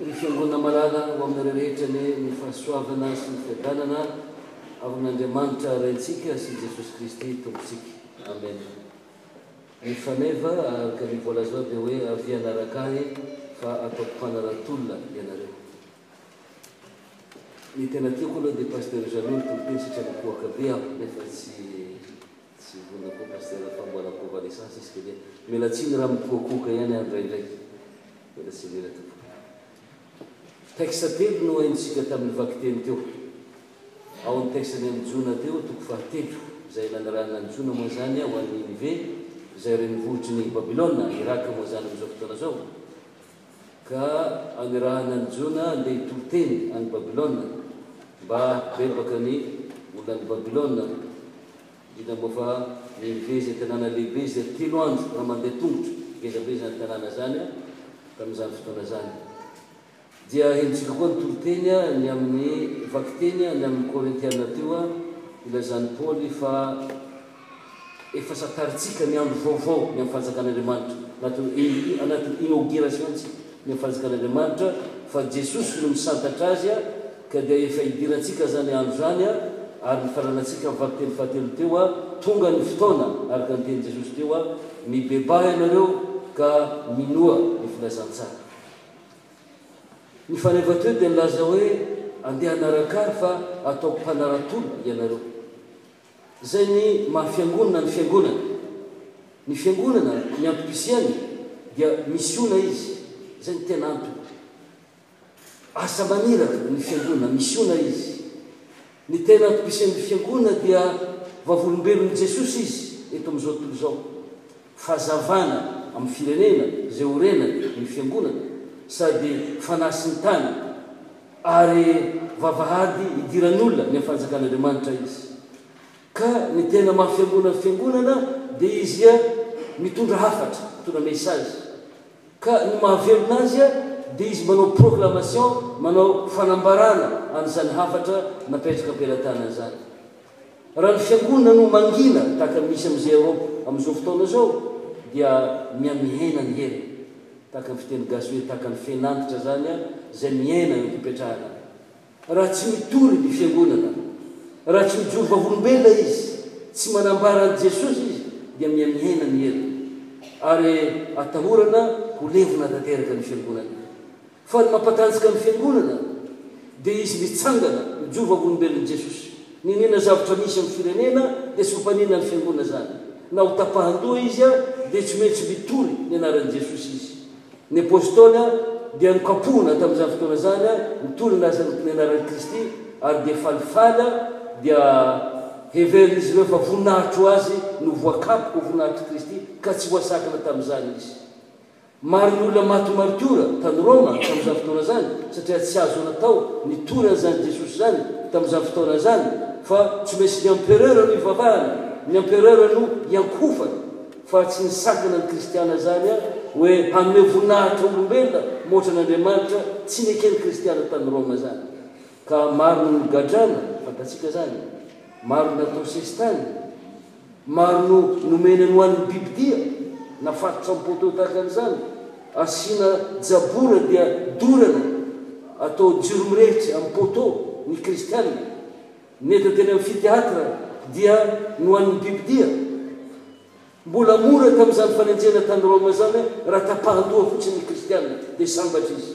Ry Fiangonana malala ho aminareo rehetra anie ny fahasoavana sy ny fiadanana avy amin'Andriamanitra Raintsika sy Jesosy Kristy Tompontsika. Amena. Ny faneva araka ny voalazao dia hoe avia hanaraka Ahy fa ataoko mpanara-tolona ianareo. Ny tena tiako aloha dia Pasteur Jeannot no tompony satria nakohaka be aho nefa tsy Tsy vonona koa Pasitera fa mbola kova licence izy ke dia mila tsiny raha mikoakoaka ihany ary indraindray. Mila tsiny indrindra tompoko. Texte telo no haintsika tamin'ny vakiteny teo. Ao amin'ny texte-ny an'i Jona teo toko fahatelo izay nanirahana an'i Jona moa izany ho an'i Ninive izay renivohitry ny Babylona, Iraka moa izany amin'izao fotoana izao. Ka anirahana an'i Jona handeha hitoriteny any Babylona mba hibebaka ny olan'i Babylona, indrindra moa fa Ninive izay tanàna lehibe izay ry telo andro raha mandeha tongotra, ngeza be izany tanàna izany tamin'izany fotoana izany. Dia henontsika koa ny toriteny ny amin'ny vakiteny ny amin'ny Korintiana teo ilazan'i Paoly fa. Efa santarintsika ny andro vaovao ny amin'ny fanjakan'Andriamanitra anatin'ny anatin'ny inauguration-tsika ny amin'ny fanjakan'Andriamanitra fa Jesosy no misantatra azy ka dia efa hidirantsika izany andro izany ary nifaranantsika amin'ny vakiteny fahatelo teo a tonga ny fotoana araka ny tenin'i Jesosy teo a mibebaha ianareo ka minoa ny filazantsara ny faneva teo dia nilaza hoe andeha hanaraka ahy fa ataoko mpanara-tolona ianareo. Izay ny maha fiangonana ny fiangonana. Ny fiangonana, ny antom-pisiany dia misiona izy, izay ny tena antony. Asa maniraka ny fiangonana, misiona izy. Ny tena antom-pisian'ny fiangonana dia vavolombelon'i Jesosy izy eto amin'izao tontolo izao. Fahazavana amin'ny firenena izay ho renany ny fiangonana sady fanahy sy ny tany. Ary vavahady idiran'olona ny fanjakan'Andriamanitra izy. Ka ny tena maha fiangonan'ny fiangonana dia izy ia mitondra hafatra, mitondra message. Ka ny mahavelona azy ia dia izy manao proclamation, manao fanambarana an'izany hafatra napetraka am-pelatanany izany. Raha ny fiangonana no mangina tahaka ny misy amin'izay Europe amin'izao fotoana izao dia mihamihena ny heriny. Tahaka ny fiteny gasy hoe tahaka ny fen'antitra izany aho izay miaina eo am-pipetrahana. Raha tsy mitory ny fiangonana, raha tsy mijoro vavolombelona izy, tsy manambara an'i Jesosy izy dia mihamihaina ny heriny ary atahorana ho levona tanteraka ny fiangonana. Fa ny mampatanjaka ny fiangonana dia izy mitsangana mijoro vavolombelon'i Jesosy. Nenena zavatra misy am firenena de sopanena ny fiangona zany na ho tapahandoha izy a de tsy mentsy mitory ny anarany jesosy izy ny apostoly a dia nokapohina tam zany fotoana zany a mitory ny aza ny anarany kristy ary dia falifaly a dia hever izy ireo fa voninahitro azy no voakapoka ho voninahitr'i kristy ka tsy voasakana tam zany izy Maro ny olona maty ho maritiora tany Roma tamin'izany fotoana izany, satria tsy azo natao nitory an'izany Jesosy izany tamin'izany fotoana izany, fa tsy maintsy ny empereur no ivavahana, ny empereur no iankofana, fa tsy nisakana ny kristiana izany hoe hanome voninahitra olombelona mihoatra an'Andriamanitra, tsy neken'ny kristiana tany Roma izany. Ka maro no nogadrana, fantatsika zany, maro natao sesitany, maro no nomena ny ho an'ny bibidia, nafatotra am poteau tahaka an'izany, asiana jabora dia dorana, atao jiro mirehitra am poteau ny kristiana, nety teny amphithéâtre dia ny ho an'ny bibidia. Mbola mora tam'izany fanenjehana tany Roma zany raha tapahan-doha fotsiny ny kristiana dia sambatra izy.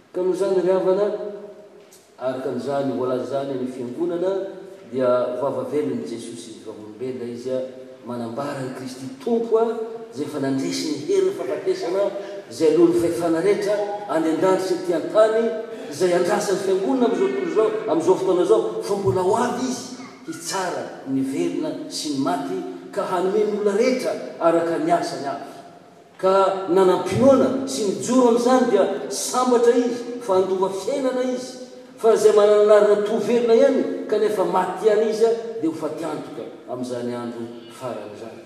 Ka noho izany ry havana, araka an'izany voalaza izany ny Fiangonana dia vava velon'i Jesosy vavolombelona izy manambara an'i Kristy Tompo izay efa nandresy ny herin'ny fahafatesana izay aloan'ny fahefana rehetra any an-danitra sy aty an-tany izay andrasan'ny Fiangonana amin'izao tontolo izao amin'izao fotoana izao fa mbola ho avy izy hitsara ny velona sy ny maty ka hanome ny olona rehetra araka ny asany avy ka nanam-pinoana sy nijoro amin'izany dia sambatra izy fa handova fiainana izy, fa izay manana anarana toa velona ihany kanefa maty ihany izy dia ho faty antoka amin'izany andro farany izany.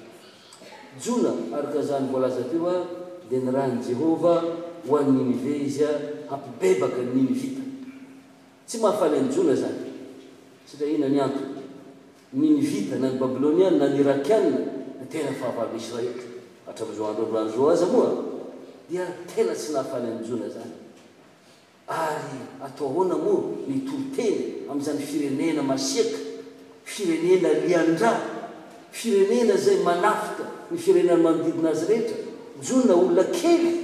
Jona, Araka izany voalaza teo ary dia nirahin'i Jehovah ho any Ninive izy hampibebaka ny Ninivita. Tsy mahafaly an'i Jona izany, satria inona ny antony? Ninivita, na ny Babyloniana, na ny Irakiana, dia tena fahavalo Israelita, hatramin'izao andro androany izao aza moa, dia tena tsy nahafaly an'i Jona izany. Ary atao ahoana moa ny hitoriteny amin'izany firenena masiaka, firenena lian-drà, firenena izay manafika ny firenena manodidina azy rehetra? Jona olona kely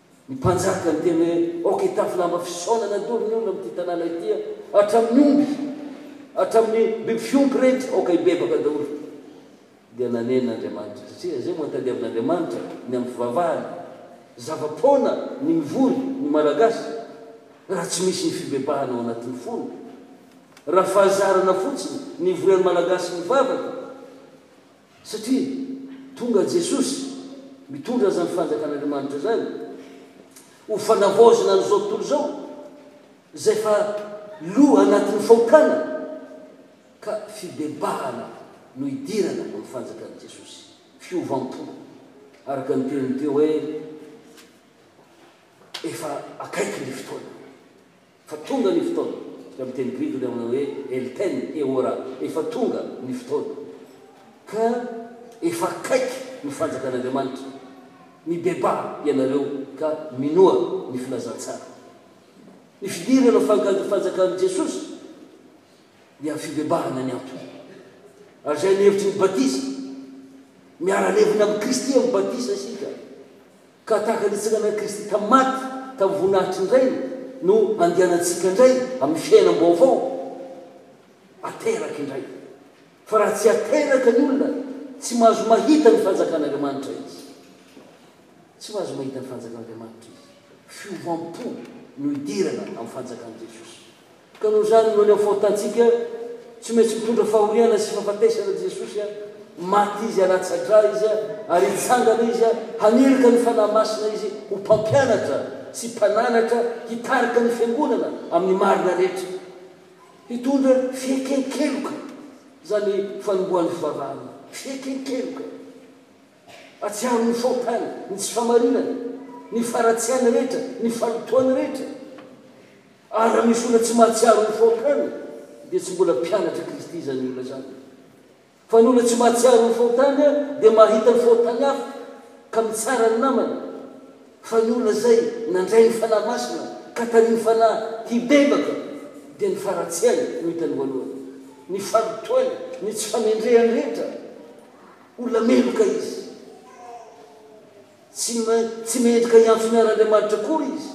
Ny mpanjaka niteny hoe, Aoka hitafy lamba fisaonana an-dory ny olona amin'ity tanàna ity, hatramin'ny omby hatramin'ny biby fiompy rehetra, aoka hibebaka daholo. Dia naneno Andriamanitra, satria izay moa no tadiavin'Andriamanitra ny amin'ny fivavahana. Zava-poana ny mivory ny Malagasy raha tsy misy ny fibebahana ao anatin'ny fony. Raha fahazarana fotsiny ny ivorian'ny Malagasy mivavaka. Satria tonga Jesosy mitondra izany fanjakan'Andriamanitra izany ho fanavaozana an'izao tontolo izao izay efa lo anatin'ny fahotana ka fibebahana no hidirana amin'ny fanjakan'i Jesosy, fiovam-po araka ny teniny teo hoe efa akaiky ny fotoana. Fa tonga ny fotoana, dia miteny Grigny dia manao hoe el ten e ora, efa tonga ny fotoana, ka efa akaiky ny fanjakan'Andriamanitra, mibebaha ianareo ka minoa ny filazantsara. Ny fidirana fankanjo fanjakan'i Jesosy dia fibebahana ny antony, ary izay ny hevitry ny batisa, miara-levona amin'i Kristy amin'ny batisa isika. Ka tahaka ny tsirairay an'i Kristy tamin'ny maty tamin'ny voninahitry ny Rainy no andehanantsika indray amin'ny fiainam-baovao ateraka indray. Fa raha tsy ateraka ny olona, tsy mahazo mahita ny fanjakan'Andriamanitra izy. Tsy mahazo mahita ny fanjakan'Andriamanitra izy. Fiovam-po no idirana amin'ny fanjakan'i Jesosy. Ka noho izany no aneo faotantsika, tsy maintsy mitondra fahoriana sy fahafatesana Jesosy a, maty Izy a, latsa-drà Izy a, ary hitsangana Izy a, hanirika ny Fanahy Masina Izy ho mpampianatra sy mpananatra hitarika ny Fiangonana amin'ny marina rehetra, hitondra fieken-keloka, izany fanombohan'ny fivavahana, fieken-keloka. Fa tsy amin'ny fahotana, ny tsy fahamarinana, ny faharatsiana rehetra, ny fahalotoana rehetra. Ary raha misy olona tsy mahatsiaro ny fahotana, dia tsy mbola mpianatr'i Kristy izany olona izany. Fa ny olona tsy mahatsiaro ny fahotana dia mahita ny fahotany hafa, ka mitsara ny namany. Fa ny olona izay nandray ny Fanahy Masina, ka tarihin'ny Fanahy hibebaka, dia ny faharatsiany no hitany voalohany, ny fahalotoany, ny tsy famendrehany rehetra. Olona meloka izy. Tsy, tsy mendrika hiantso ny an'Andriamanitra akory izy.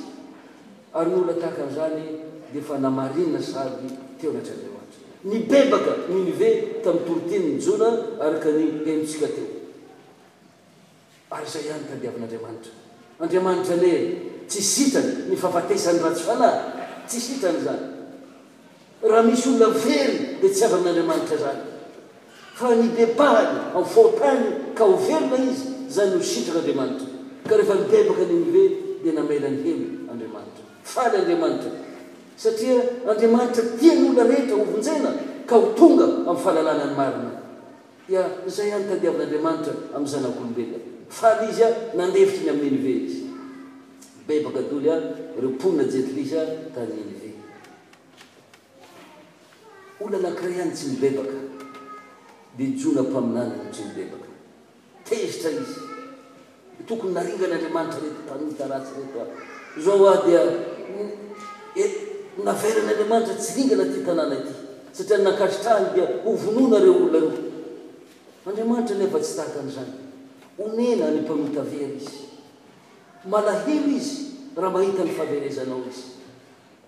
Ary ny olona tahaka an'izany dia efa namarinina sahady teo anatr'Andriamanitra. Nibebaka Ninive tamin'ny toritian'ny Jona araka ny henontsika teo. Ary izay ihany tadiavin'Andriamanitra. Andriamanitra lery tsy sitrany ny fahafatesan'ny ratsy fanahy. Tsy sitrany izany. Raha misy olona very dia tsy avy amin'Andriamanitra izany. Fa ny bebahany ao fontany ka ho velona izy, izany no sitrak'Andriamanitra. Ka rehefa nibebaka Ninive dia namela ny helo Andriamanitra. Faly Andriamanitra satria Andriamanitra tia ny olona rehetra ho vonjena ka ho tonga amin'ny fahalalana ny marina. Dia izay ihany tadiavin'Andriamanitra amin'ny zanak'olombelona. Faly Izy nandefitra ny amin'i Ninive Izy. Bebaka doly ireo mponina jentilisa tany Ninive. Olona anankiray ihany tsy nibebaka, dia Jona mpaminany no tsy nibebaka. Tezitra izy. Tokony naringany Andriamanitra ireto mpanota ratsy ireto an! Izao aho dia e, naverany Andriamanitra tsy ringana ity tanàna ity, satria ny nankasitrahany dia hovonoina ireo olona ireo. Andriamanitra anefa tsy tahaka an'izany. Onena ny mpanota very izy. Malahelo izy raha mahita ny fahaverezanao izy.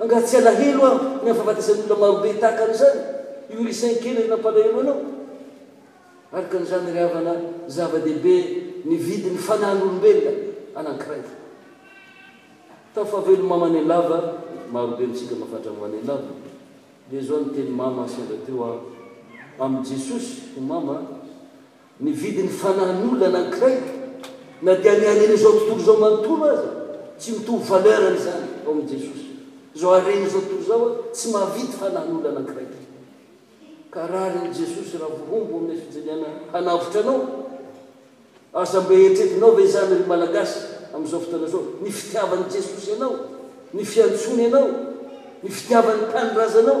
Angaha tsy alahelo aho ny ahafahafatesan'ny olona marobe tahaka an'izany io rissin kely ry nampalahelo anao? Araka an'izany ry havana, zava-dehibe ny vidin'ny fanahin'olombelona anankiray. Tafavelo mama Nenilava, marobe amintsika mahafantra mama Nenilava, dia izao ny teny mama sendra teo aho, Amin'i Jesosy ho mama, Ny vidin'ny fanan'olona anankiray, na dia ny haren'izao tontolo izao manontolo aza, tsy mitovy valeur amin'izany ao amin'i Jesosy. Izao haren'izao tontolo izao an, tsy mahavidy fanan'olona anankiray. Ka rarin'i Jesosy raha voahombo amin'ny fijaliana hanavotra anao. Aza mba eritreretinao ve izany ry Malagasy amin'izao fotoana izao, ny fitiavan'i Jesosy anao, ny fiantsoany anao, ny fitiavany tanindrazanao.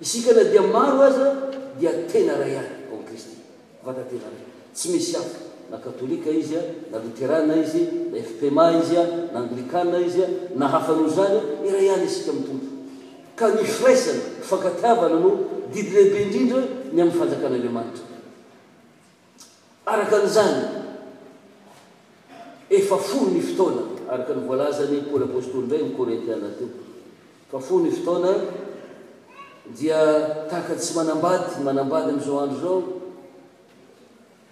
Isika na dia maro aza dia tena iray ihany ao amin'i Kristy, vatan-tena iray. Tsy misy hafa, na katolika izy, na loterana izy, na FPMA izy, na anglikana izy, na hafa noho izany, iray ihany isika amin'ny Tompo. Ka ny firaisana, fifankatiavana no didy lehibe indrindra ny amin'ny fanjakan'Andriamanitra. Araka an'izany, efa fohy ny fotoana, araka ny voalazan'i Paoly Apostoly indray ny Korintiana teo, fa fohy ny fotoana dia tahaka ny tsy manambady, ny manambady amin'izao andro izao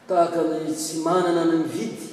tahaka ny tsy manana ny mividy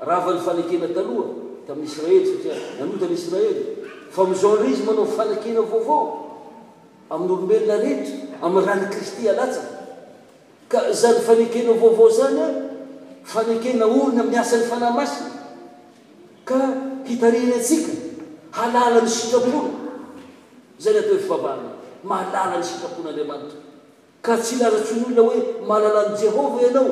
Rava ny fanekena taloha tamin'i Israely satria nanota ny Israely, fa amin'izao indray izy manao fanekena vaovao amin'olombelona rehetra amin'ny ran'i Kristy alatsaka. Ka izany fanekena vaovao izany, fanekena orina amin'ny asan'ny Fanahy Masina, ka hitarihiny antsika hahalala ny sitrapony. Izay ny atao hoe fivavahana, mahalala ny sitrapon'Andriamanitra. Ka tsy lazatsy ny olona hoe mahalala an'i Jehovah ianao,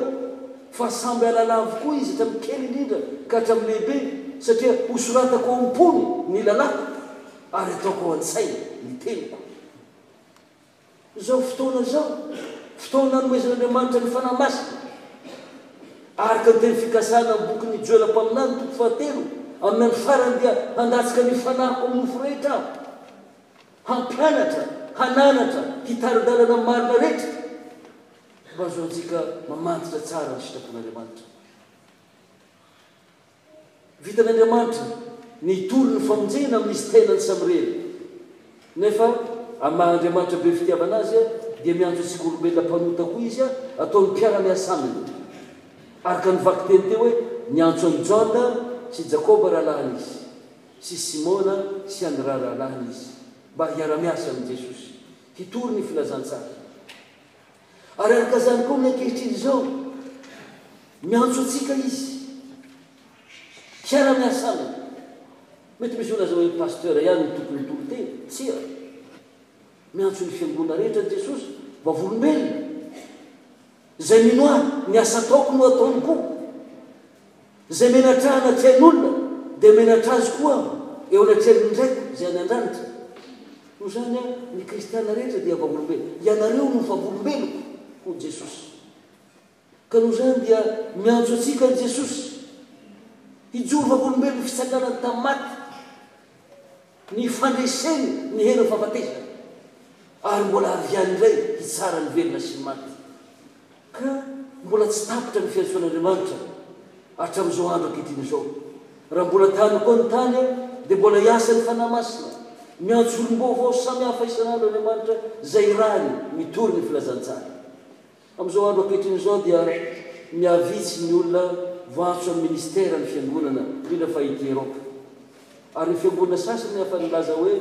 fa samby hahalala avokoa izy hatramin'ny kely indrindra ka hatramin'ny lehibe, satria hosoratako ao am-pony ny lalàko, ary hataoko ao an-tsainy ny teniko. Izao fotoana izao, fotoana anomezan'Andriamanitra ny Fanahy Masina. Araka ny teny fikasana amin'ny bokin'i Joela mpaminany, toko fahatelo, Amin'ny andro farany dia handatsaka ny Fanahiko amin'ny nofo rehetra aho. Hampianatra, hananatra, hitari-dalana amin'ny marina rehetra mba hahazoantsika mamantatra tsara ny sitrapon'Andriamanitra. Vitan'Andriamanitra ny hitory ny famonjena amin'izy tenany samirery. Nefa amin'ny maha Andriamanitra be fitiavana azy dia miantso antsika olombelona mpanota koa izy ataony mpiara-miasa aminy. Araka ny vakiteny teo hoe niantso an'i Jaona sy Jakoba rahalahiny izy. sy Simona sy an'ny raharahany izy mba hiara-miasa amin'i Jesosy hitory ny filazantsara. Ary araka izany koa ny ankehitriny izao, miantso antsika izy hiara-miasa aminy. Mety misy olona izao hoe, Pasteur ihany no tokony hitory teny. Tsia. Miantso ny fiangonana rehetra Jesosy, vavolombelona. Izay mino ahy, ny asa ataoko no ataony koa. Izay menatra ahy anatrehan'olona, dia menatra azy koa aho eo anatrehan'ny Raiko izay any an-danitra. Noho izany, ny kristiana rehetra dia vavolombelona. Ianareo no vavolombeloko, hoy Jesosy. Ka noho izany dia miantso antsika an'i Jesosy hijoro vavolombelon'ny fitsanganany tamin'ny maty. ny fandreseny ny hena ho fahafatesana ary mbola avy ihany indray hitsara ny velona sy ny maty, ka mbola tsy tapitra ny fiantsoan'Andriamanitra hatramin'izao andro ankehitriny izao, raha mbola tany koa ny tany aho dia mbola hiasa ny Fanahy Masina, miantso olom-baovao samy hafa isan'andro Andriamanitra izay irahiny mitory ny filazantsara. Amin'izao andro ankehitriny izao dia mihavitsy ny olona voantso amin'ny Ministeran'ny Fiangonana, indrindra fa ety Eropa. Ary ny fiangonana sasany afa nilaza hoe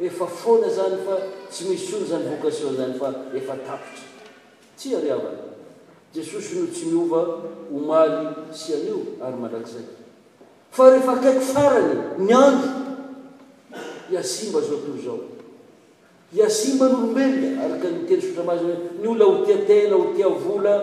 efa foana izany fa tsy misy intsony izany vocation izany fa efa tapitra. Tsia ry havana, Jesosy no tsy miova omaly sy anio ary mandrakizay. Fa rehefa akaiky farany ny andro dia simba izao tontolo izao. Dia simba ny olombelona, araka ny teny sotra masina hoe, Ny olona ho tia tena, ho tia vola,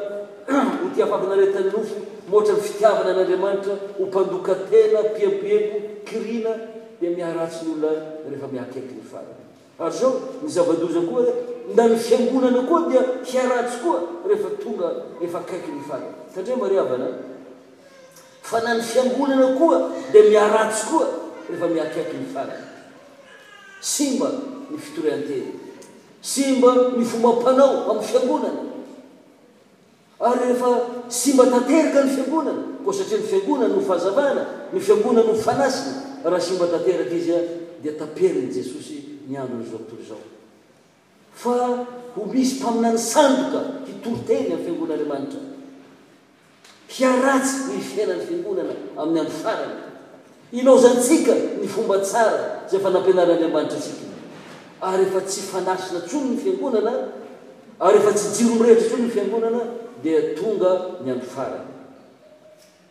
ho tia fampianaretan'ny nofo, mihoatra ny fitiavana an'Andriamanitra, ho mpandoka tena, mpiempoempo, kiriana, dia miharatsy ny olona rehefa miakaiky ny farany. Ary izao, ny zava-doza koa hoe, na ny Fiangonana koa dia hiharatsy koa rehefa tonga efa akaiky ny farany. Tandremo ary havana an! Fa na ny fiangonana koa dia miharatsy koa rehefa miakaiky ny farany. Simba ny fitorian-tena, simba ny fomba ampanao amin'ny fiangonana. Ary rehefa simba tanteraka ny fiangonana, koa satria ny fiangonana no fahazavana, ny fiangonana no fanasina, raha simba tanteraka izy dia taperin'i Jesosy ny andron'izao tontolo izao. Fa ho misy mpaminany sandoka hitory teny amin'ny Fiangonan'Andriamanitra, hiharatsy ny fiainan'ny Fiangonana amin'ny andro farany. Ilaozantsika ny fomba tsara izay efa nampianarin'Andriamanitra antsika, ary efa tsy fandrasana intsony ny Fiangonana, ary efa tsy jiro mirehitra intsony ny Fiangonana, dia tonga ny andro farany.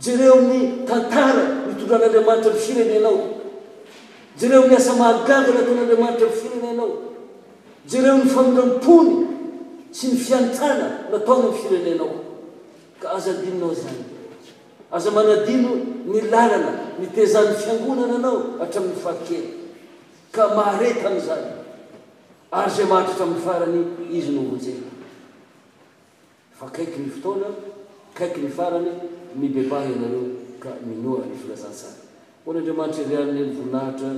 Jereo ny tantara nitondran'Andriamanitra ny firenenao. Jereo ny asa mahagaga nataon'Andriamanitra amin'ny firenenao. Jereo ny famindram-pony sy ny fiantrana nataony amin'ny firenenao. Ka aza adinonao izany. Aza manadino ny lalana nitezan'ny Fiangonana anao hatramin'ny faha-kely. Ka mahare tamin'izany. Ary izay mahatratra amin'ny farany, izy no ho jerena. fa kaiky ny fotoana, kaiky ny farany, mibebaha ianareo ka minoa ny filazantsara. Ho an'Andriamanitra irery anle ny voninahitra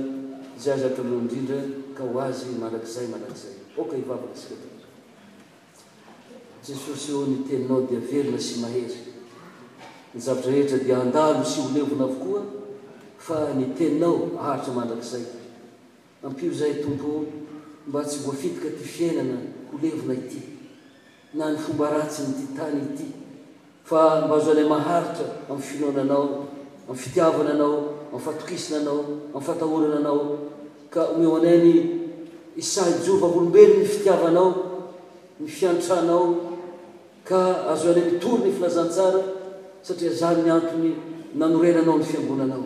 izay azo atao leo indrindra ka ho Azy mandrakizay mandrakizay. Aoka hivavaka isika tompoko. Jesosy o, ny Teninao dia velona sy mahery. Ny zavatra rehetra dia handalo sy ho levona avokoa fa ny Teninao aharitra mandrakizay. Ampio zay Tompo o mba tsy voafitika ty fiainana ho levona ity na ny fomba ratsiny ty tany ity fa mba azo anay maharitra am finoana anao am fitiavana anao am fatokisana anao am fatahorana anao ka omeo anay ny isahy jova olombelon ny fitiavanao ny fiantranao ka azo anay mitory ny filazantsara satria zany ny antony nanorenanao ny fiangonanao.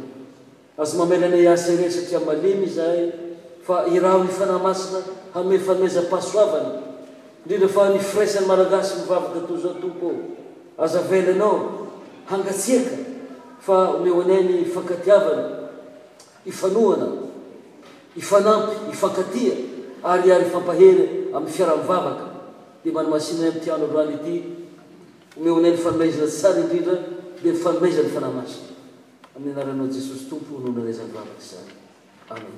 Aza mamela anay hiasa irery satria malemy izahay fa iraho ny Fanahy Masina hanome fanomezam-pahasoavana, indrindra fa ny firaisan'ny Malagasy mivavaka toy izao Tompo ô! Aza avela Ianao hangatsiaka fa omeo anay ny fankatiavana hifanohana, hifanampy, hifankatia ary hiaro hifampahery amin'ny fiaraha-mivavaka. Dia mba ny Masinay amin'ity andro androany ity omeo anay ny fanomezana tsara indrindra dia ny fanomezan'ny Fanahy Masina. Amin'ny anaranao Jesosy Tompo no nalezany vavaka izany. Amen.